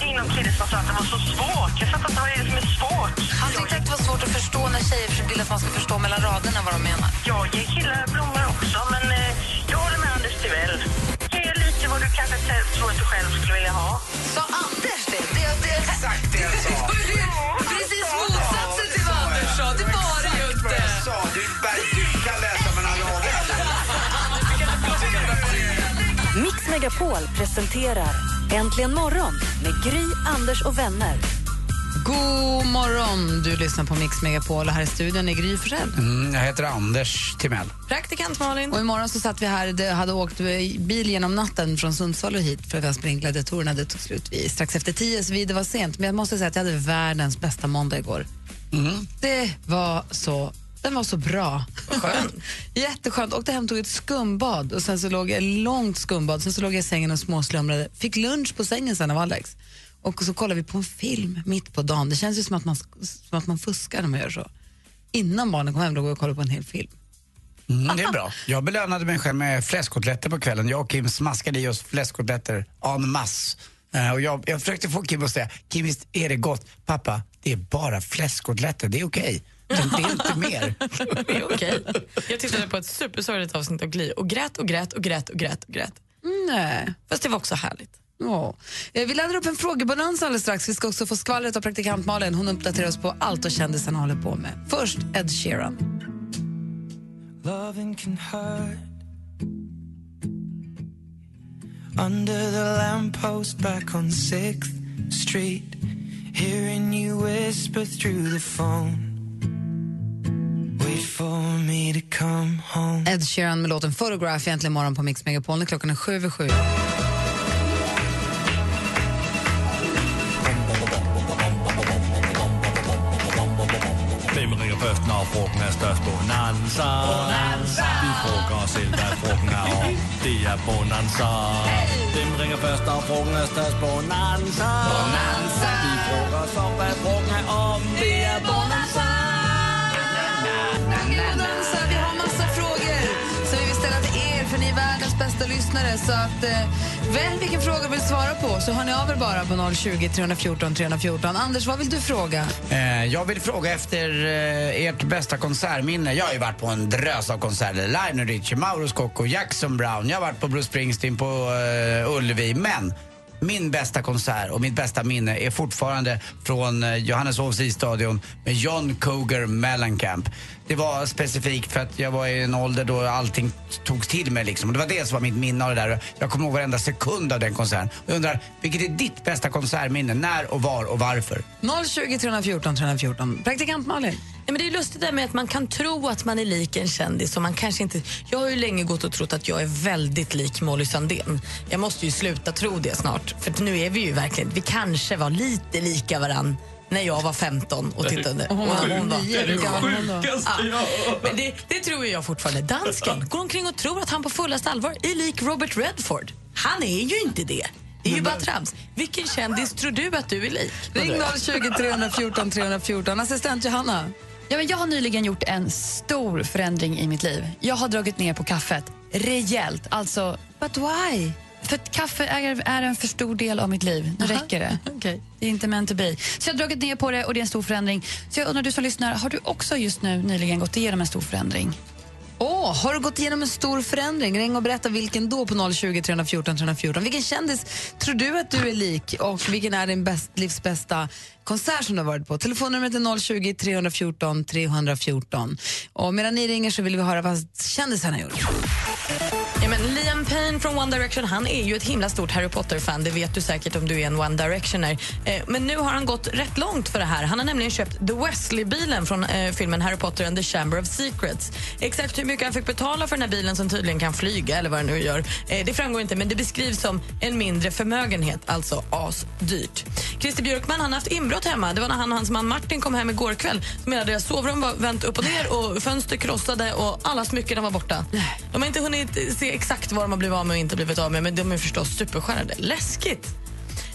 ringde in någon kille som sa att det var så svårt. Jag fattar inte vad det är som är svårt. Han tyckte att det var svårt att förstå när tjejer vill att man ska förstå mellan raderna vad de menar. Jag ger killar blommor också, men eh, jag håller med Anders Timell. Ge lite vad du kanske tror att du själv skulle vilja ha. Sa Anders det? det, det Exakt det jag sa. Precis motsatsen till vad Anders sa. Det var det ju inte. Du, du kan läsa mellan raderna. Mix Megapol presenterar Äntligen morgon med Gry, Anders och vänner. God morgon! Du lyssnar på Mix Megapol och här i studion är Gry Forssell. Mm, jag heter Anders Timell. Praktikant Malin. Och imorgon så satt vi här, det hade åkt bil genom natten från Sundsvall och hit för att vi har sprängt gladiatorerna. Det tog slut vid strax efter tio, så vi, det var sent. Men jag måste säga att jag hade världens bästa måndag igår. Det var så den var så bra. Skönt. Jätteskönt. Åkte hem tog ett skumbad och sen så låg jag långt skumbad. Sen så låg jag i sängen och småslumrade. Fick lunch på sängen sen av Alex. Och så kollade vi på en film mitt på dagen. Det känns ju som att man, som att man fuskar när man gör så. Innan barnen kom hem låg jag och kollade på en hel film. Mm, det är bra. Jag belönade mig själv med fläskkotletter på kvällen. Jag och Kim smaskade i oss fläskkotletter en masse. Eh, Och jag, jag försökte få Kim att säga, Kim visst är det gott? Pappa, det är bara fläskkotletter, det är okej. Men det är inte mer. Det är okej. Jag tittade på ett supersorgligt avsnitt av Glee och grät och grät och grät och grät och grät. Nej. Fast det var också härligt. Eh, Vi laddar upp en frågebalans alldeles strax. Vi ska också få skvallret av praktikant Malin. Hon uppdaterar oss på allt och kändisarna håller på med. Först Ed Sheeran. Loving can hurt. Under the lamppost back on 6th Street, hearing you whisper through the phone. Ed Sheeran med låten Photograph egentligen imorgon på Mix Megapol när klockan är sju över sju. Først, når frugten er størst? Bonanza. Bonanza. Vi frugger os selv, hvad frugten er om. Det er Bonanza. Hvem ringer først, når frugten er størst? Bonanza. Bonanza. Vi frugger os om, hvad frugten er om. Det er. Bonanza, bästa lyssnare. Så att, eh, välj vilken fråga du vill svara på så hör ni av er bara på 020 314 314. Anders, vad vill du fråga? Eh, jag vill fråga efter eh, ert bästa konsertminne. Jag har ju varit på en drös av konserter. Lionel Richie, Mauro Scocco, Jackson Brown. Jag har varit på Bruce Springsteen på eh, Ullevi. Men min bästa konsert och mitt bästa minne är fortfarande från eh, Johanneshovs isstadion med John Cougar Mellencamp. Det var specifikt för att jag var i en ålder då allting togs till mig liksom. Det var det som var mitt minne av det där. Jag kommer ihåg varenda sekund av den konserten. Jag undrar, vilket är ditt bästa konsertminne? När och var och varför? 020 314 314. Praktikant Malin. Nej, men det är lustigt det där med att man kan tro att man är lik en kändis och man kanske inte... Jag har ju länge gått och trott att jag är väldigt lik Molly Sandén. Jag måste ju sluta tro det snart. För nu är vi ju verkligen... Vi kanske var lite lika varann när jag var 15 och tittade. Och hon Och var- gammal var hon då? Ja, men det, det tror jag fortfarande. Dansken går omkring och tror att han på fullaste allvar är lik Robert Redford. Han är ju inte det. Det är ju bara trams. Vilken kändis tror du att du är lik? Ring 020 314 314. Assistent Johanna. Ja, men jag har nyligen gjort en stor förändring i mitt liv. Jag har dragit ner på kaffet rejält. Alltså, But why? för att kaffe är, är en för stor del av mitt liv. Nu räcker det. Okej. Det är inte meant to be. Så jag har dragit ner på det och det är en stor förändring. Så jag undrar, du som lyssnar, har du också just nu nyligen gått igenom en stor förändring? Åh, har du gått igenom en stor förändring? Ring och berätta vilken då på 020 314 314. Vilken kändis tror du att du är lik och vilken är din bäst, livs bästa konsert som du har varit på? Telefonnumret är 020 314 314. Och medan ni ringer så vill vi höra vad kändisarna gjort. Ja, men Liam Payne från One Direction han är ju ett himla stort Harry Potter-fan. Det vet du säkert om du är en One Directioner. Eh, men nu har han gått rätt långt för det här. Han har nämligen köpt The Wesley-bilen från eh, filmen Harry Potter and the Chamber of Secrets. Exakt hur mycket han fick betala för den här bilen som tydligen kan flyga eller vad den nu gör. Eh, det framgår inte, men det beskrivs som en mindre förmögenhet, alltså asdyrt. Christer Björkman han har haft inbrott hemma. Det var när han och hans man Martin kom hem igår kväll. Som hela deras sovrum var vänt upp och ner och fönster krossade och alla smycken var borta. De har inte hunnit se exakt vad de har blivit av med och inte blivit av med, men de är förstås superskärrade. Läskigt!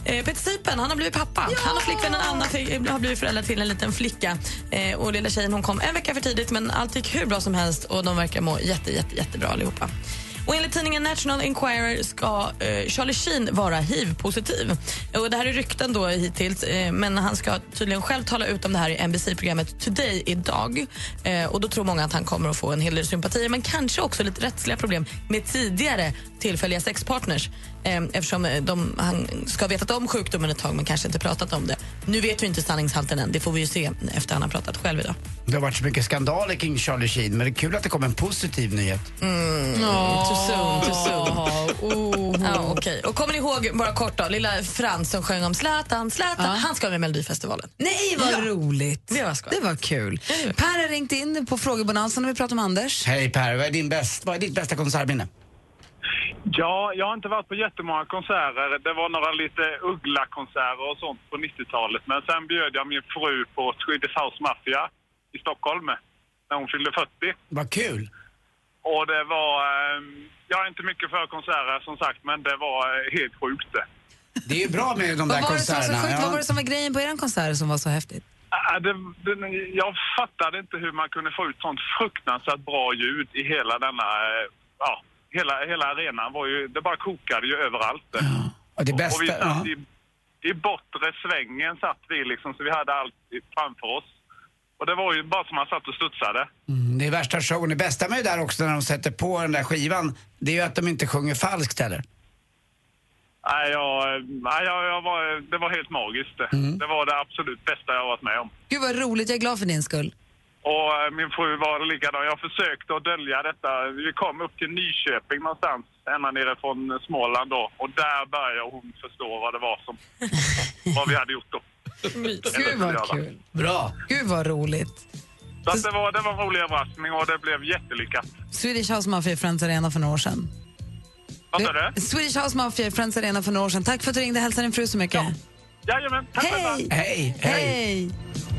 Eh, Peter Sipen han har blivit pappa. Han och flickvännen Anna har blivit föräldrar till en liten flicka. Eh, och lilla tjejen hon kom en vecka för tidigt men allt gick hur bra som helst och de verkar må jätte, jätte, jättebra allihopa. Och enligt tidningen National Enquirer ska eh, Charlie Sheen vara hiv-positiv. Och det här är rykten då hittills, eh, men han ska tydligen själv tala ut om det här i NBC-programmet Today idag. Eh, och då tror många att han kommer att få en hel del sympatier, men kanske också lite rättsliga problem med tidigare tillfälliga sexpartners. Eh, eftersom de, han ska ha vetat om sjukdomen ett tag men kanske inte pratat om det. Nu vet vi inte sanningshalten än, det får vi ju se efter han har pratat själv idag. Det har varit så mycket skandaler kring Charlie Sheen, men det är kul att det kom en positiv nyhet. Mm. Too soon, too soon. Ja, okej. Och kommer ni ihåg, bara kort då, lilla Frans som sjöng om Zlatan, Zlatan, Ja. han ska med i Melodifestivalen. Nej, vad Ja. roligt. Det var skoj. Det var kul. Per har ringt in på frågebonanzan och vi pratar om Anders. Hej Per, vad är, din bäst, vad är ditt bästa konsertminne? Ja, jag har inte varit på jättemånga konserter. Det var några lite Uggla-konserter och sånt på 90-talet. Men sen bjöd jag min fru på Swedish House Mafia i Stockholm när hon fyllde 40. Vad kul! Och det var... Eh, jag är inte mycket för konserter som sagt, men det var eh, helt sjukt det. Det är ju bra med de där var konserterna. ja. Vad var det som var grejen på er konsert som var så häftigt? Ah, Det, det, jag fattade inte hur man kunde få ut sånt fruktansvärt bra ljud i hela denna... eh, Ja, hela, hela arenan var ju... Det bara kokade ju överallt. Och det Och vi bästa, satt ja. i, i bortre svängen satt vi liksom, så vi hade allt i- framför oss. Och det var ju bara som man satt och studsade. Mm, det är värsta showen. Det bästa med det där också när de sätter på den där skivan, det är ju att de inte sjunger falskt heller. Nej, jag, nej, jag, jag var, det var helt magiskt det. Mm. Det var det absolut bästa jag varit med om. Gud vad roligt, jag är glad för din skull. Och eh, min fru var likadan. Jag försökte att dölja detta. Vi kom upp till Nyköping någonstans, ända nere från Småland då. Och där började hon förstå vad det var som, vad vi hade gjort då. Gud vad kul. Bra. Gud vad roligt. Så det, var, det var en rolig överraskning och det blev jättelyckat. Swedish House Mafia i Friends Arena för några år sedan. Vad sa du? Swedish House Mafia i Friends Arena för några år sedan. Tack för att du ringde. Hälsa din fru så mycket. Jajamän, tack Hej! Hej! Hej! Vi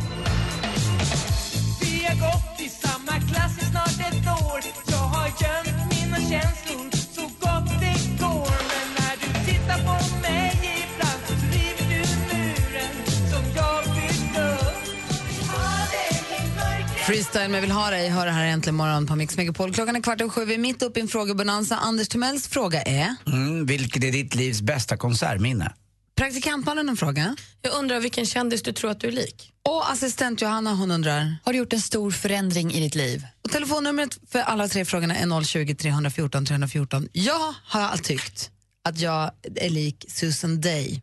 Freestyle med Vill ha dig hör här äntligen morgon på Mix Megapol. Klockan är kvart över sju. Vi är mitt uppe i en frågebonanza. Anders Timells fråga är... Mm, vilket är ditt livs bästa konsertminne? Praktikantmannen en fråga. Jag undrar vilken kändis du tror att du är lik. Och assistent Johanna hon undrar... Har du gjort en stor förändring i ditt liv? Och telefonnumret för alla tre frågorna är 020 314 314. Jag har tyckt att jag är lik Susan Day.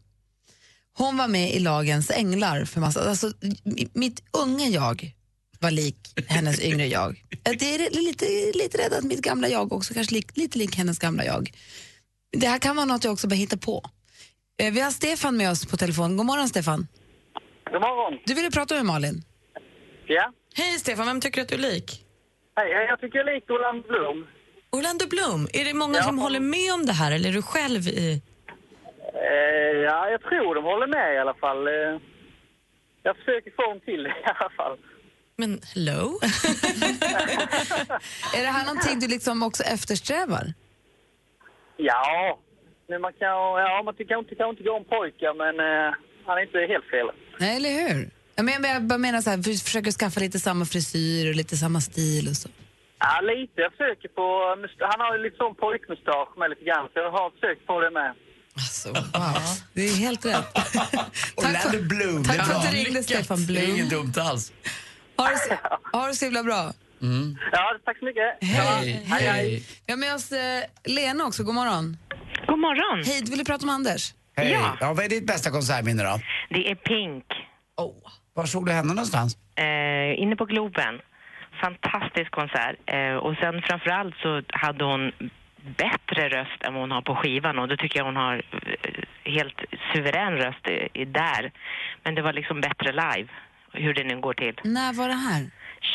Hon var med i Lagens änglar för massa... Alltså, mi- mitt unga jag var lik hennes yngre jag. Jag är lite, lite rädd att mitt gamla jag också kanske lik, lite lik hennes gamla jag. Det här kan vara något jag också bara hittar på. Eh, Vi har Stefan med oss på telefon. God morgon Stefan. God morgon. Du ville prata med Malin. Ja. Hej Stefan, vem tycker du att du är lik? Hej, jag tycker jag är lik Orlando Bloom. Orlando Bloom, är det många Ja. som håller med om det här eller är du själv i... Eh, ja, jag tror de håller med i alla fall. Eh, jag försöker få dem till det i alla fall. Men hello? Är det här någonting du liksom också eftersträvar? Ja, men man kan, ja, man tycker inte, kan inte gå om pojkar, men eh, han är inte helt fel. Nej, eller hur? Jag menar, jag bara menar så här, för- försöker skaffa lite samma frisyr och lite samma stil och så. Ja, lite. Jag försöker på... Han har ju lite sån pojkmustasch med lite grann, så jag har försökt på det med. Alltså, wow. Det är helt rätt. Bloom. tack det är för bra. att du ringde, Stefan Blom. Det är inget dumt alls. Ha det, så- ha det så himla bra. Mm. Ja, tack så mycket. Hej. Hej, hej. Vi har med oss eh, Lena också. God morgon. God morgon. Hej, du ville prata om Anders? Hej. Ja. Ja. vad är ditt bästa konsertminne då? Det är Pink. Var såg du henne någonstans? Eh, inne på Globen. Fantastisk konsert. Eh, och sen framförallt så hade hon bättre röst än vad hon har på skivan och då tycker jag hon har eh, helt suverän röst i, i där. Men det var liksom bättre live, hur det nu går till. När var det här?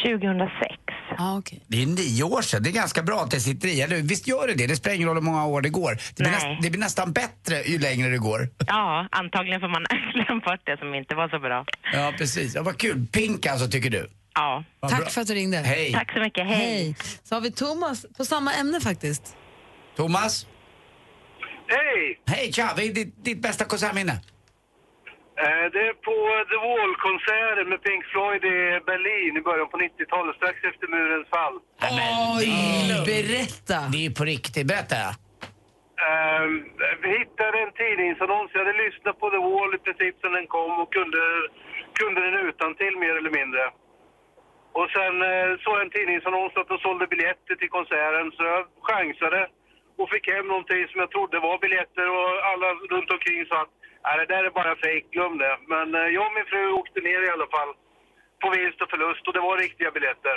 2006. Ah, okay. Det är nio år sedan. Det är ganska bra att det sitter i. Eller, visst gör det det? Det spelar ingen roll hur många år det går. Det blir, Nej. näst, det blir nästan bättre ju längre det går. Ja, antagligen får man glömt bort det som inte var så bra. Ja, precis. Ja, vad kul. Pink alltså, tycker du? Ja. Vad Tack bra. för att du ringde. Hej. Tack så mycket. Hej. Så har vi Thomas på samma ämne faktiskt. Thomas? Hej! Hej, tja! Vad är ditt, ditt bästa konsertminne? Eh, Det är på The Wall-konserten med Pink Floyd i Berlin i början på 90-talet, strax efter murens fall. Oj, berätta! Det är ju på riktigt. Berätta. Eh, Vi hittade en tidningsannons. Jag hade lyssnat på The Wall i princip sedan den kom och kunde, kunde den utan till mer eller mindre. Och sen eh, såg jag en tidningsannons att de sålde biljetter till konserten så jag chansade och fick hem någonting som jag trodde var biljetter och alla runt omkring sa att "Nej, det där är bara fejk, glöm det. Men eh, jag och min fru åkte ner i alla fall på vinst och förlust och det var riktiga biljetter.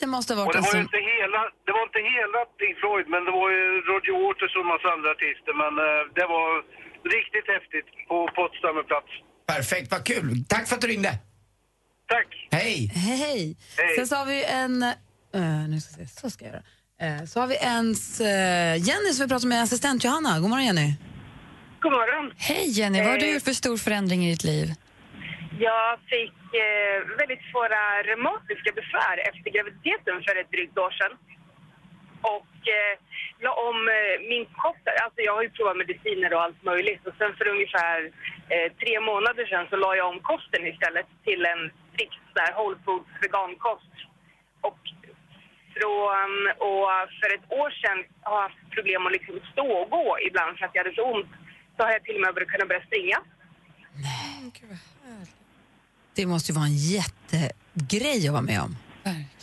Det måste ha Och varit det en var inte hela, det var inte hela Pink Floyd, men det var ju Roger Waters och en massa andra artister. Men eh, det var riktigt häftigt på Potsdamer plats. Perfekt, vad kul. Tack för att du ringde. Tack. Hej. Hej! Sen så har vi en... eh, nu ska jag se, så ska jag göra. Eh, så har vi ens uh, Jenny som vi pratar med, assistent Johanna. God morgon Jenny. God morgon. Hej Jenny, vad har du Eh. gjort för stor förändring i ditt liv? Jag fick eh, väldigt svåra reumatiska besvär efter graviditeten för ett drygt år sedan. Och eh, la om eh, min kost. Alltså jag har ju provat mediciner och allt möjligt. Och sen för ungefär eh, tre månader sedan så la jag om kosten istället till en strikt här whole foods vegankost. Och från, och för ett år sedan har jag haft problem att liksom stå och gå ibland för att jag hade så ont. Så har jag till och med börjat kunna börja springa. Det måste ju vara en jättegrej att vara med om.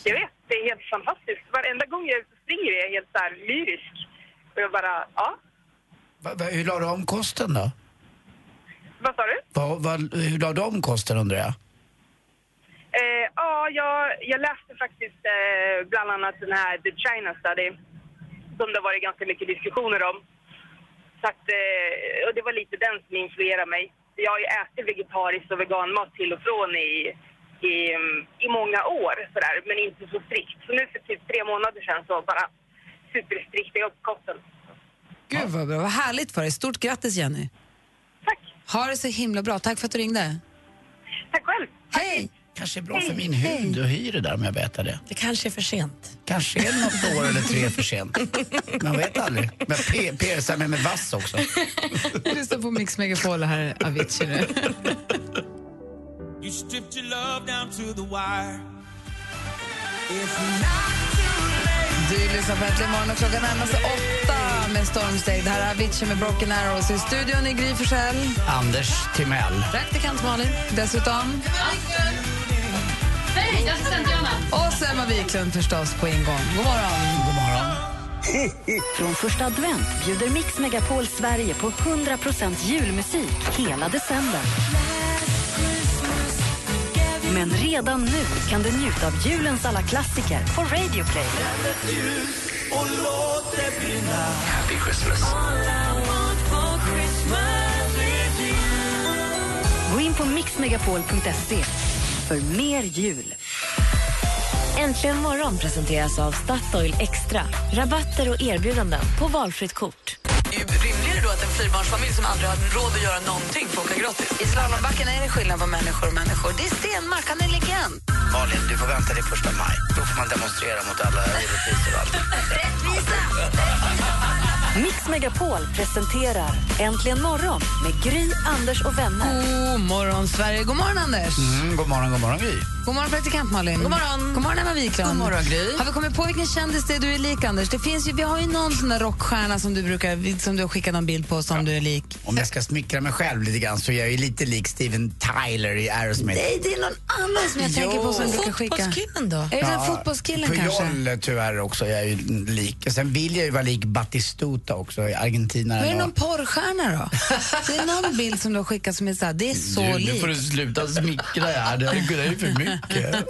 Jag vet, det är helt fantastiskt. Varenda gång jag springer är jag helt så här lyrisk. Och jag bara, ja. Va, va, hur la du om kosten då? Vad sa du? Va, va, hur la du om kosten undrar jag? Eh, ja, jag, jag läste faktiskt eh, bland annat den här The China Study som det har varit ganska mycket diskussioner om. Så att, eh, och det var lite den som influerade mig. Jag har ju ätit vegetariskt och veganmat till och från i, i, i många år, sådär, men inte så strikt. Så nu för typ tre månader sedan så bara superstrikt jag upp kosten. Gud vad bra, vad härligt för dig. Stort grattis Jenny. Tack. Ha det så himla bra. Tack för att du ringde. Tack själv. Hej! Kanske är bra för min hud att hyra det där om jag betar det. Det kanske är för sent. Kanske är det något år eller tre för sent. Man vet aldrig. Men pe- persar mig med vass också. Vi lyssnar på Mix Megapol här är Avicii nu. You stripped your love down to the wire. Du lyssnar på Äntligen morgon och klockan närmar sig åtta med stormsteg. Det här är Avicii med Broken Arrows. I studion i Gry Forssell. Anders Timell. Praktikant Malin. Dessutom... Hej, assistent Johanna. Och så Emma Wiklund förstås på ingång. God morgon. God morgon. Från första advent bjuder Mix Megapol Sverige på 100% julmusik hela december. Men redan nu kan du njuta av julens alla klassiker på Radio Play. Happy Christmas. Gå in på mixmegapol.se för mer jul. Äntligen morgon presenteras av Statoil Extra. Rabatter och erbjudanden på valfritt kort. Rimligare då att en fyrbarnsfamilj som aldrig har råd att göra någonting får åka gratis? I slalombacken är det skillnad på människor och människor. Det är Stenmark, han är legend. Malin, du får vänta till första maj. Då får man demonstrera mot alla orättvisor och allt. Mix Megapol presenterar Äntligen morgon med Gry, Anders och vänner. God morgon, Sverige. God morgon, Anders. Mm, god morgon, god morgon Gry. God morgon, praktikant Malin. God morgon. God morgon, Emma Wiklund. God morgon, Gry. Har vi kommit på vilken kändis det är du är lik, Anders? Det finns ju, vi har ju någon sån där rockstjärna som du, brukar, som du har skickat någon bild på som du är lik. Om jag ska smickra mig själv lite grann så är jag ju lite lik Steven Tyler i Aerosmith. Nej, det är någon annan som jag tänker på som du brukar skicka. Fotbollskillen då? Är det den fotbollskillen kanske? Puyol tyvärr också, jag är ju lik. Sen vill jag ju vara lik Batistuta också i Argentina. Men är det någon porrstjärna då? Det är någon bild som du har skickat som är så här, det är så du, nu likt. får du sluta smickra här, det är är för mycket.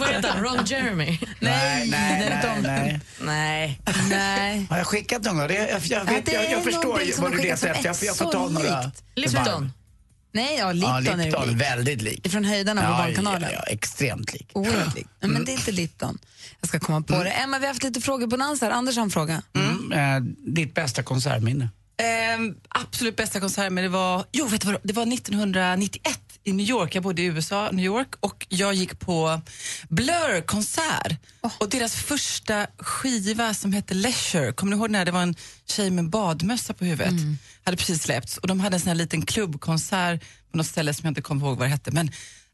Vad heter han? Ron Jeremy? Nej, nej, det är nej, de- nej. Nej. Nej. Har jag skickat någon jag, jag, Ja, vet, jag, är jag förstår bild ju som vad du letar efter. Jag, är jag får ta så några. likt. Nej, ja, Ja, Lipton, är Lipton, det lik. väldigt lik. Från höjdarna på Ja, Barnkanalen. Ja, ja, extremt lik. Oerhört lik. Nej, Men det är inte Lipton. Jag ska komma på det. Emma, vi har haft lite frågor på dans här. Anders har en fråga. Mm. Eh, ditt bästa konsertminne? Ehm, absolut bästa konsert, men det var, jo, vet du vad, det var 1991 i New York. Jag bodde i USA, New York, och jag gick på Blur-konsert. Och deras första skiva som hette Leisure, kommer ni ihåg när det var en tjej med badmössa på huvudet? Hade precis släppts och de hade en sån här liten klubbkonsert på något ställe som jag inte kommer ihåg vad det hette. Men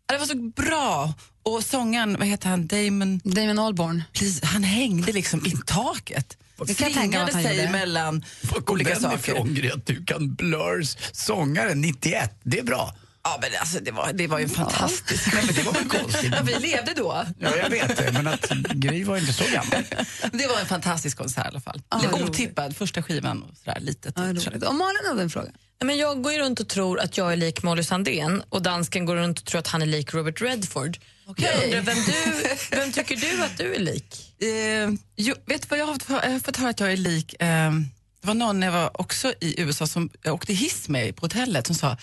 det var så bra. Och sångaren, vad heter han, Damon... Damon Albarn. Han hängde liksom i taket. Det kan Slingade sig gjorde. mellan Var kom olika den saker. ifrån, du kan Blurs sångare 91? Det är bra. Ja, men alltså, det, var, det var ju fantastiskt. Nej, men det var väl konstigt? Ja, vi levde då. Ja, jag vet det, men att Gry var inte så gammal. Det var en fantastisk konsert i alla fall. Ja, Lite vad roligt. otippad, första skivan och sådär litet. Ja, roligt. Och Malin hade en fråga. Men jag går ju runt och tror att jag är lik Molly Sandén och dansken går runt och tror att han är lik Robert Redford. Jag undrar vem, du, vem tycker du att du är lik? Eh, jo, vet du vad jag har fått, jag har fått höra att jag är lik? Eh, det var någon när jag var också i USA som jag åkte hiss med på hotellet som sa,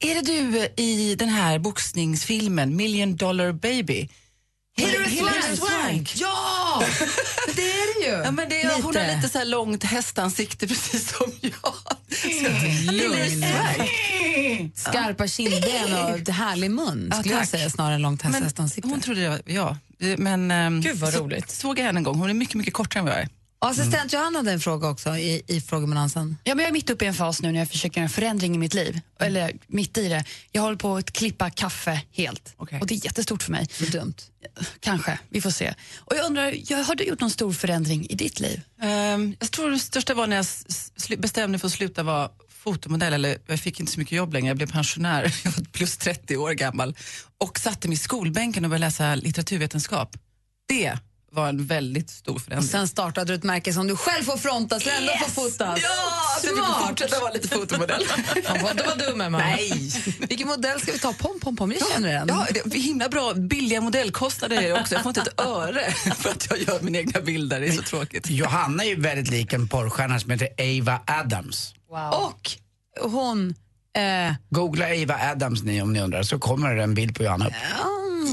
är det du i den här boxningsfilmen Million Dollar Baby? Hilary Hilary Swank. Ja! det är det ju. Ja, men det, hon har lite så här långt hästansikte precis som jag. Lugn. Skarpa kindben och härlig mun, Ja, skulle jag tack. säga, snarare än långt hästansikte. Hon trodde jag, ja. Eh, Men, ehm, Gud, vad så, roligt. såg jag henne en gång. Hon är mycket, mycket kortare än vad jag är. Assistent Johanna hade en fråga också i, i frågebalansen. Ja, men jag är mitt uppe i en fas nu när jag försöker göra en förändring i mitt liv. Eller mitt i det. Jag håller på att klippa kaffe helt. Och det är jättestort för mig. dumt. Kanske, vi får se. Och jag undrar, har du gjort någon stor förändring i ditt liv? Ehm, jag tror det största var när jag bestämde mig för att sluta vara fotomodell. Eller, jag fick inte så mycket jobb längre, jag blev pensionär. Jag var plus 30 år gammal. Och satte mig i skolbänken och började läsa litteraturvetenskap. Det var en väldigt stor Och förändring. sen startade du ett märke som du själv får fronta, så du ändå får fotas. Ja, så jag fick fortsätta vara lite fotomodell. Han får inte vara dum, Emma. Nej! Vilken modell ska vi ta? Pom, pom, pom. Jag känner den. Ja, det är himla bra. Billiga modellkostnader är det också. Jag får inte ett öre för att jag gör mina egna bilder. Det är så tråkigt. Johanna är ju väldigt lik en porrstjärna som heter Ava Adams. Och hon... Eh, Googla Ava Adams ni om ni undrar så kommer det en bild på Johanna upp.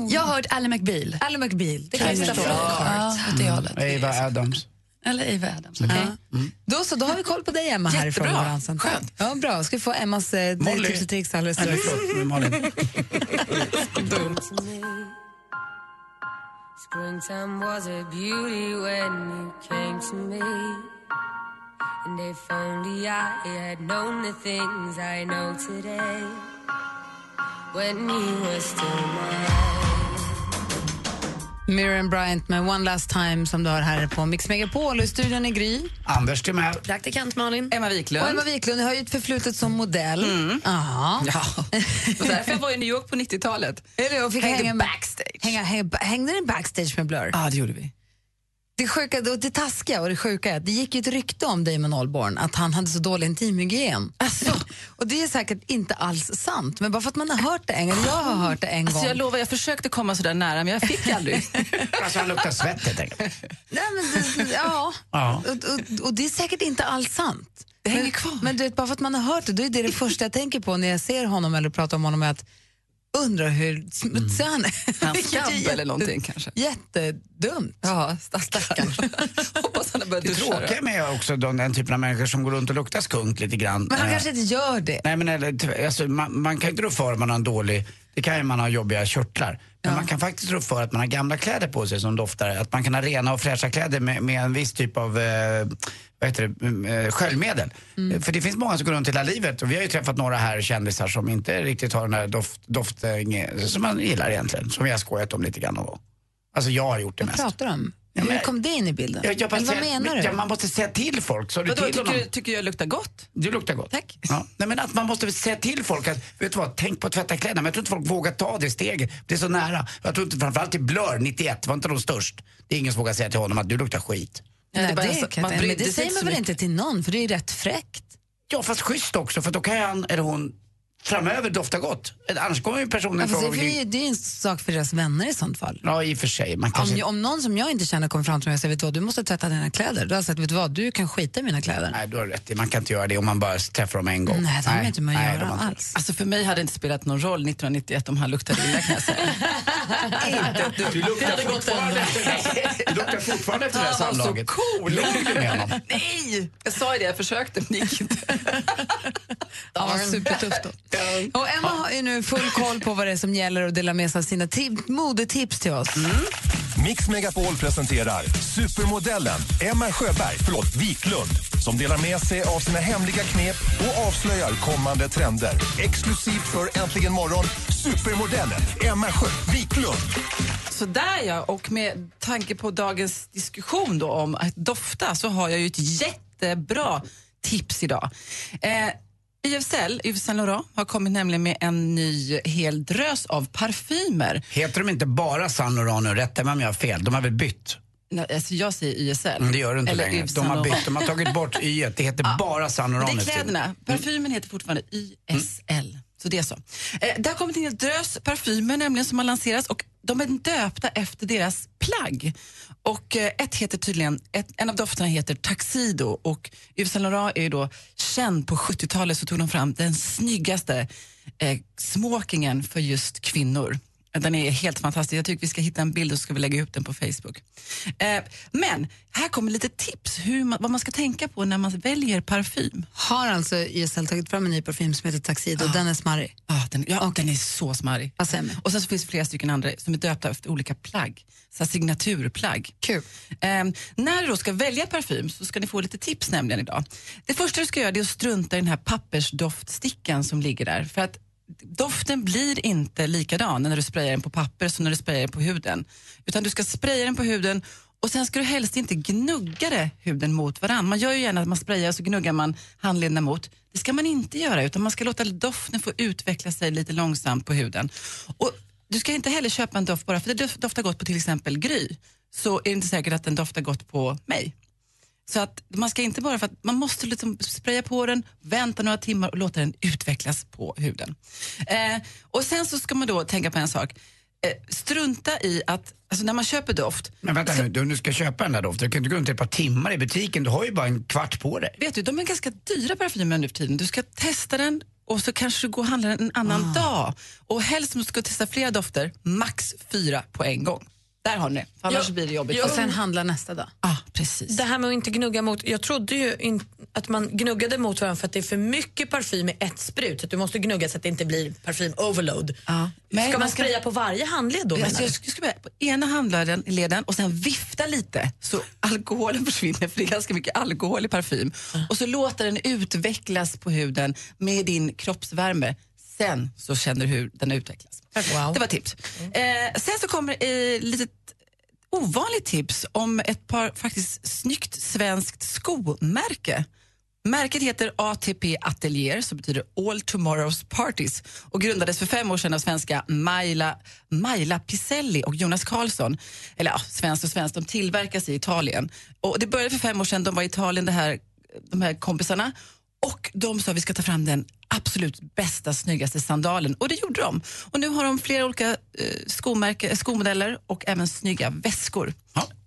Jag har hört Ally McBeal. Ally McBeal. Det kan förstå. förstå. Ja, hållet. Ava Adams. Eller Eva Adams. Ja. Då så, då har vi koll på dig Emma här i Jättebra. frågebalansen. Skönt. Ja, bra. Ska vi få Emmas eh, tips och tricks alldeles strax. Springtime was a beauty when you came to me. And if only I had known the things I know today. When you were still mine. Miriam Bryant med One Last Time som du har här på Mix Megapol i studion är Gry. Anders Timell. Praktikant Malin. Emma Wiklund. Och Emma Wiklund, du har ju ett förflutet som modell. Mm. Aha. Ja, och därför jag var i New York på 90-talet. Är det, och fick Hängde hänga backstage. Hänga, hänga, hängde ni backstage med Blur? Ja, det gjorde vi. Det sjuka och det taskiga och det sjuka är att det gick ju ett rykte om Damon Albarn att han hade så dålig intimhygien. Alltså. Och det är säkert inte alls sant, men bara för att man har hört det en gång, jag har hört det en Alltså gång. jag lovar, jag försökte komma så där nära men jag fick aldrig. Alltså han luktar svett helt enkelt. Nej, men det, ja, Ja. och, och, och det är säkert inte alls sant. Det hänger men, kvar. Men du vet, bara för att man har hört det, då är det det första jag tänker på när jag ser honom eller pratar om honom är att undra hur smutsig han är. Han är skabb jätte- eller någonting kanske. Jättedumt. Ja, stackarn. Hoppas han har börjat Det duscha. tråkiga med också de, den typen av människor som går runt och luktar skunk lite grann. Men han eh, kanske inte gör det. Nej, men eller, alltså, man, man kan inte rå för om man har en dålig, det kan ju man ha jobbiga körtlar. Men man kan faktiskt rå för att man har gamla kläder på sig som doftar. Att man kan ha rena och fräscha kläder med, med en viss typ av eh, vad heter det, mm, eh, sköljmedel. Eh, För det finns många som går runt hela livet och vi har ju träffat några här kändisar som inte riktigt har den här doft, doft eh, som man gillar egentligen. Som vi har skojat om lite grann någon gång. Alltså jag har gjort det Vad mest. pratar du om? Ja, men- Hur kom det in i bilden? Jag, jag bara vad menar du? Ja, man måste säga till folk. Så du Vadå, till tycker, du, tycker jag luktar gott? Du luktar gott. Tack. Ja. Nej, men att man måste säga till folk att, vet du vad, tänk på att tvätta kläderna. Men jag tror inte folk vågar ta det steget. Det är så nära. Jag tror inte, framförallt i Blur 91, var inte de störst. Det är ingen som vågar säga till honom att du luktar skit. Nej, det är bara det, så- kan man men det sig säger man väl mycket. inte till någon, för det är ju rätt fräckt. Ja, fast schysst också, för då kan han eller hon framöver dofta gott. Annars kommer ju personen Ja, fast fråga det, är, det är en sak för deras vänner i sånt fall. Ja, i och för sig. Man kanske... Om, om någon som jag inte känner kommer fram till mig och säger vet du vad, du måste tvätta dina kläder. Då har jag sagt vet du vad, du kan skita i mina kläder. Nej, du har rätt i. Man kan inte göra det om man bara träffar dem en gång. Nej, det har man inte med att göra alls. Alltså för mig hade det inte spelat någon roll 1991 om han luktade illa kan jag säga. inte ett dugg. Du luktar Det fortfarande efter det luktar fortfarande efter det här Han var så samlaget. cool. Låg du med honom? Nej! Jag sa ju det, jag försökte men det gick inte. Ja, vad supertufft då. Och Emma har ju nu full koll på vad det är som gäller och delar med sig av sina tip- modetips till oss. Mix Megapol presenterar supermodellen Emma Sjöberg, förlåt, Wiklund som delar med sig av sina hemliga knep och avslöjar kommande trender. Exklusivt för Äntligen morgon, supermodellen Emma Sjö Wiklund. Så där ja, och med tanke på dagens diskussion då om att dofta så har jag ju ett jättebra tips idag. Eh, YSL, Yves Saint Laurent, har kommit nämligen med en ny hel drös av parfymer. Heter de inte bara Saint Laurent nu? Rätta mig om jag har fel. De har väl bytt? Nej, alltså jag säger YSL. Men det gör du inte Eller längre. De har bytt. De har tagit bort y Det heter bara Saint Det Laurent är för tiden. kläderna. Parfymen heter fortfarande YSL. Så det är så. Eh, det har kommit in en drös parfymer nämligen som har lanserats och de är döpta efter deras plagg. Och eh, ett heter tydligen, ett, en av dofterna heter Tuxedo och Yves Saint Laurent är ju då känd på 70-talet så tog de fram den snyggaste eh, smokingen för just kvinnor. Den är helt fantastisk. Jag tycker vi ska hitta en bild och ska vi lägga upp den på Facebook. Eh, men här kommer lite tips hur man, vad man ska tänka på när man väljer parfym. Har alltså YSL tagit fram en ny parfym som heter Tuxedo och den är smarrig? Ah, den, ja, den är så smarrig. Och sen så finns det flera stycken andra som är döpta efter olika plagg. Så signaturplagg. Kul. Ehm, när du då ska välja parfym så ska ni få lite tips nämligen idag. Det första du ska göra är att strunta i den här pappersdoftstickan som ligger där. För att doften blir inte likadan när du sprayar den på papper som när du sprayar den på huden. Utan du ska spraya den på huden och sen ska du helst inte gnugga det, huden mot varandra. Man gör ju gärna att man sprayar och så gnuggar man handlederna mot. Det ska man inte göra utan man ska låta doften få utveckla sig lite långsamt på huden. Och du ska inte heller köpa en doft bara för det doftar gott på till exempel Gry så är det inte säkert att den doftar gott på mig. Så att man ska inte bara för att man måste liksom spraya på den, vänta några timmar och låta den utvecklas på huden. Eh, och sen så ska man då tänka på en sak. Eh, strunta i att, alltså när man köper doft, Men vänta nu, du, du ska köpa den där doften. Du kan inte gå runt ett par timmar i butiken. Du har ju bara en kvart på dig. vet du, de är ganska dyra parfymer nu för tiden. Du ska testa den och så kanske du går och handlar en annan dag. Och helst om du ska testa flera dofter, max fyra på en gång. Där har ni annars Ja, blir det jobbigt. Och sen handla nästa dag. Ah, precis. Det här med att inte gnugga mot, jag trodde ju in, att man gnuggade mot varandra för att det är för mycket parfym i ett sprut. Att du måste gnugga så att det inte blir parfym overload. Men ska man man ska- spraya på varje handled då? Alltså, jag skulle börja på ena handleden leden och sen vifta lite så alkoholen försvinner för det är ganska mycket alkohol i parfym. Och så låta den utvecklas på huden med din kroppsvärme. Sen så känner du hur den utvecklas. Det var tips. Eh, sen så kommer ett litet ovanligt tips om ett par faktiskt snyggt svenskt skomärke. Märket heter ATP Atelier, som betyder All Tomorrows Parties och grundades för fem år sedan av svenska Maila, Maila Piselli och Jonas Karlsson. Eller ja, svenskt och svenskt, de tillverkas i Italien. Och det började för fem år sedan, de var i Italien, det här, de här kompisarna. Och de sa vi ska ta fram den absolut bästa, snyggaste sandalen. Och det gjorde de. Och nu har de flera olika eh, skomärke, skomodeller och även snygga väskor.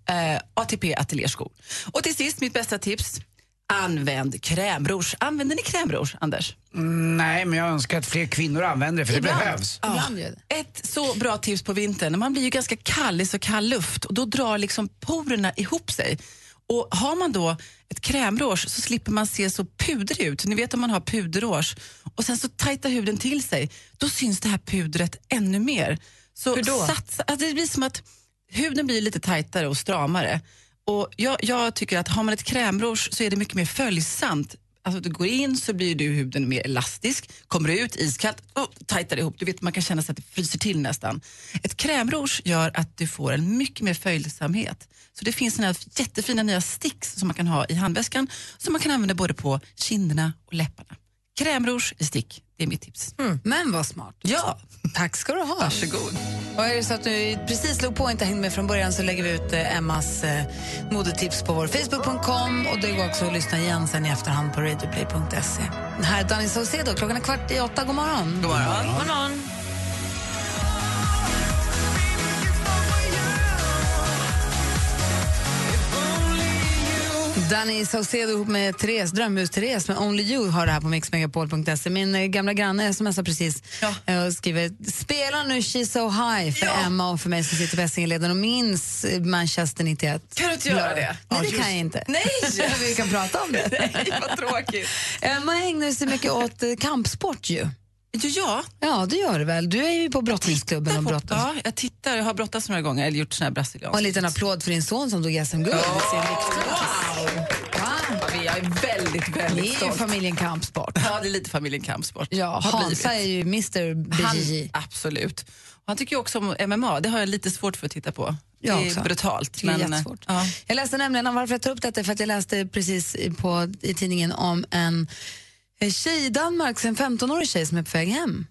Eh, ATP Atelierskor. Och till sist, mitt bästa tips. Använd krämrouge. Använder ni krämrouge, Anders? Mm, nej, men jag önskar att fler kvinnor använder det, för det behövs. Ja. Ett så bra tips på vintern. Man blir ju ganska kall i så kall luft och då drar liksom porerna ihop sig. Och Har man då ett krämrouge så slipper man se så pudrig ut. Ni vet om man har puderrouge och sen så tajtar huden till sig, då syns det här pudret ännu mer. Så Hur då? Satsa, alltså det blir som att huden blir lite tajtare och stramare. Och jag, jag tycker att har man ett krämrouge så är det mycket mer följsamt. Alltså du går in så blir du huden mer elastisk, kommer du ut iskallt, oh, tajtar ihop. Du vet, man kan känna sig att det fryser till nästan. Ett krämrouge gör att du får en mycket mer följsamhet. Så det finns såna här jättefina nya sticks som man kan ha i handväskan som man kan använda både på kinderna och läpparna krämrouge i stick. Det är mitt tips. Men vad smart. Ja. Tack ska du ha. Varsågod. Och är det så att du precis slog på och inte hängde med från början så lägger vi ut eh, Emmas eh, modetips på vår Facebook.com och det går också att lyssna igen sen i efterhand på radioplay.se. Här är Danny Saucedo, klockan är kvart i åtta. God morgon. God morgon. God morgon. Danny Saucedo ihop med Therese, Drömhus-Therese med Only You har det här på mixmegapol.se. Min eh, gamla granne smsar precis eh, och skriver spela nu She's so high för Emma och för mig som sitter på Essingeleden och minns eh, Manchester 91. Kan du inte göra det? Nej, det kan jag inte. Nej! Vi kan prata om det. Nej, vad tråkigt. Emma ägnar sig mycket åt kampsport ju. Ja. Ja, det gör du väl. Du är ju på brottningsklubben och brottas. Ja, jag tittar. Jag har brottats några gånger, eller gjort såna här brasilianska. Och en liten applåd för din son som tog SM-guld viktklass. Wow. Är väldigt, Det är väldigt ju stolt. familjen kampsport. Ja, det är lite familjen kampsport. Ja, Hansa är ju Mr BJJ. Absolut. Och han tycker också om MMA. Det har jag lite svårt för att titta på. Jag det är också. brutalt. Det är men, jättesvårt. ja. Jag läste nämligen, varför jag tar upp detta för att jag läste precis på, i tidningen om en en tjej i Danmark, en 15-årig tjej som är på väg hem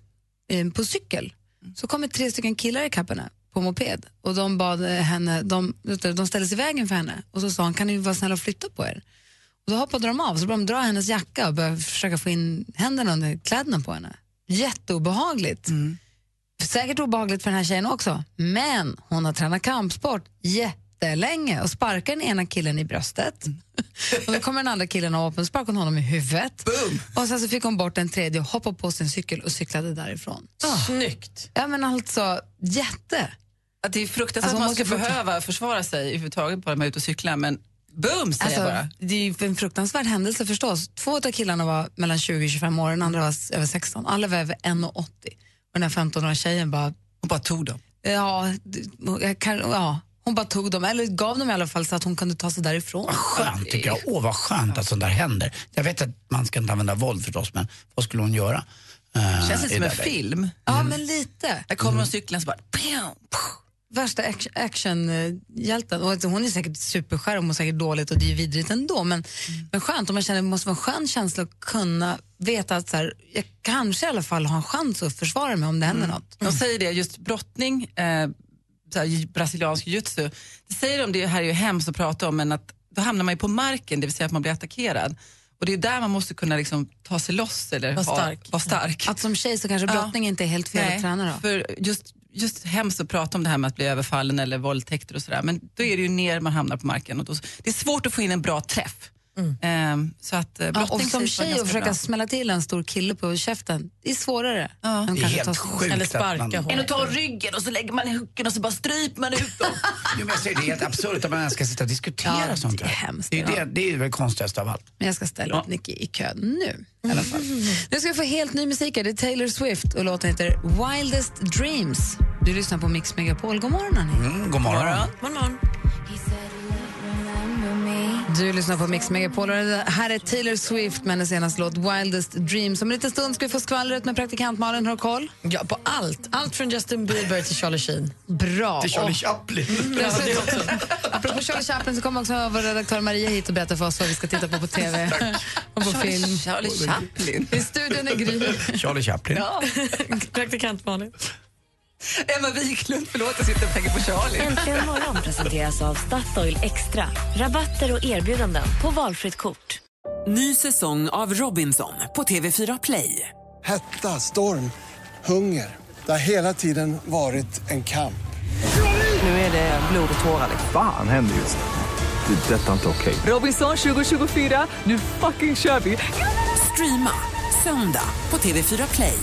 eh, på cykel. Så kommer tre stycken killar ikapp henne på moped och de bad henne, de, de ställde sig i vägen för henne och så sa hon, kan ni vara snälla och flytta på er? Och då hoppade de av, så började de dra hennes jacka och började försöka få in händerna under kläderna på henne. Jätteobehagligt. Säkert obehagligt för den här tjejen också, men hon har tränat kampsport jättelänge och sparkar den ena killen i bröstet. och då kommer den andra killen och och sparkar hon honom i huvudet. Och sen så fick hon bort den tredje och hoppade på sin cykel och cyklade därifrån. Snyggt. Ja men alltså, jätte. Att det är fruktansvärt Alltså, att man ska behöva försvara sig överhuvudtaget bara man är ute och cyklar, men boom säger jag bara. Alltså, det är ju en fruktansvärd händelse förstås. Två av killarna var mellan 20 och 25 år, den andra var över 16. Alla var över 1,80. Och den här 15-åriga tjejen bara... Hon bara tog dem? Ja, jag kan, ja, hon bara tog dem, eller gav dem i alla fall så att hon kunde ta sig därifrån. Vad skönt tycker jag. Åh vad skönt att sånt där händer. Jag vet att man ska inte använda våld förstås, men vad skulle hon göra? Eh, Känns lite som det en film. Ja, men lite. Där kommer hon cykeln så bara... Värsta ac- actionhjälten. Och att hon är säkert superskär och mår säkert dåligt och det är vidrigt ändå. Men, men skönt, och man känner det måste vara en skön känsla att kunna veta att så här, jag kanske i alla fall har en chans att försvara mig om det händer något. De säger det, just brottning, eh, här, brasiliansk jiu-jitsu, det säger de, det här är ju hemskt att prata om, men att då hamnar man ju på marken, det vill säga att man blir attackerad. Och det är där man måste kunna liksom ta sig loss eller Var ha- stark. vara stark. Att som tjej så kanske Ja. brottning inte är helt fel Nej, att träna då. För just, just hemskt att prata om det här med att bli överfallen eller våldtäkter och sådär. Men då är det ju ner man hamnar på marken. Och då, det är svårt att få in en bra träff. Ehm, så att eh, Ja, och som tjej att försöka bra. smälla till en stor kille på käften, det är svårare. Ja. än Det är kanske helt ta- sjukt Eller sparka man-. Än att ta ryggen och så lägger man i hooken och så bara stryper man ut dem. Jo, men jag säger, det är helt absurt att man ens ska sitta och diskutera Ja, sånt det är där. hemskt, Det är, det, det är väl konstigast av allt. Men jag ska ställa upp Nicky i kön nu. I alla fall. Nu ska vi få helt ny musik. här. Det är Taylor Swift och låten heter Wildest Dreams. Du lyssnar på Mix Megapol. God morgon, hörni. Mm, god morgon. God morgon. Du lyssnar på Mix Megapol och det här är Taylor Swift med hennes senaste låt Wildest Dreams. Om en liten stund ska vi få skvallret med praktikant Malin. Har du koll? Ja, på allt. Allt från Justin Bieber till Charlie Sheen. Bra. Till Charlie Och- Chaplin. Dessutom, apropå Charlie Chaplin så kommer också vår redaktör Maria hit och berätta för oss vad vi ska titta på på TV och på Charlie- film. Charlie Chaplin. I studion är Gry. Charlie Chaplin. Ja. Praktikant Malin. Emma Wiklund, förlåt jag sitter och tänker på Charlie. Äntligen morgon presenteras av Statoil Extra. Rabatter och erbjudanden på valfritt kort. Ny säsong av Robinson på TV4 Play. Hetta, storm, hunger. Det har hela tiden varit en kamp. Nu är det blod och tårar. liksom. Fan händer just det. Det är detta inte okej. Robinson 2024, nu fucking kör vi! Streama söndag på TV4 Play.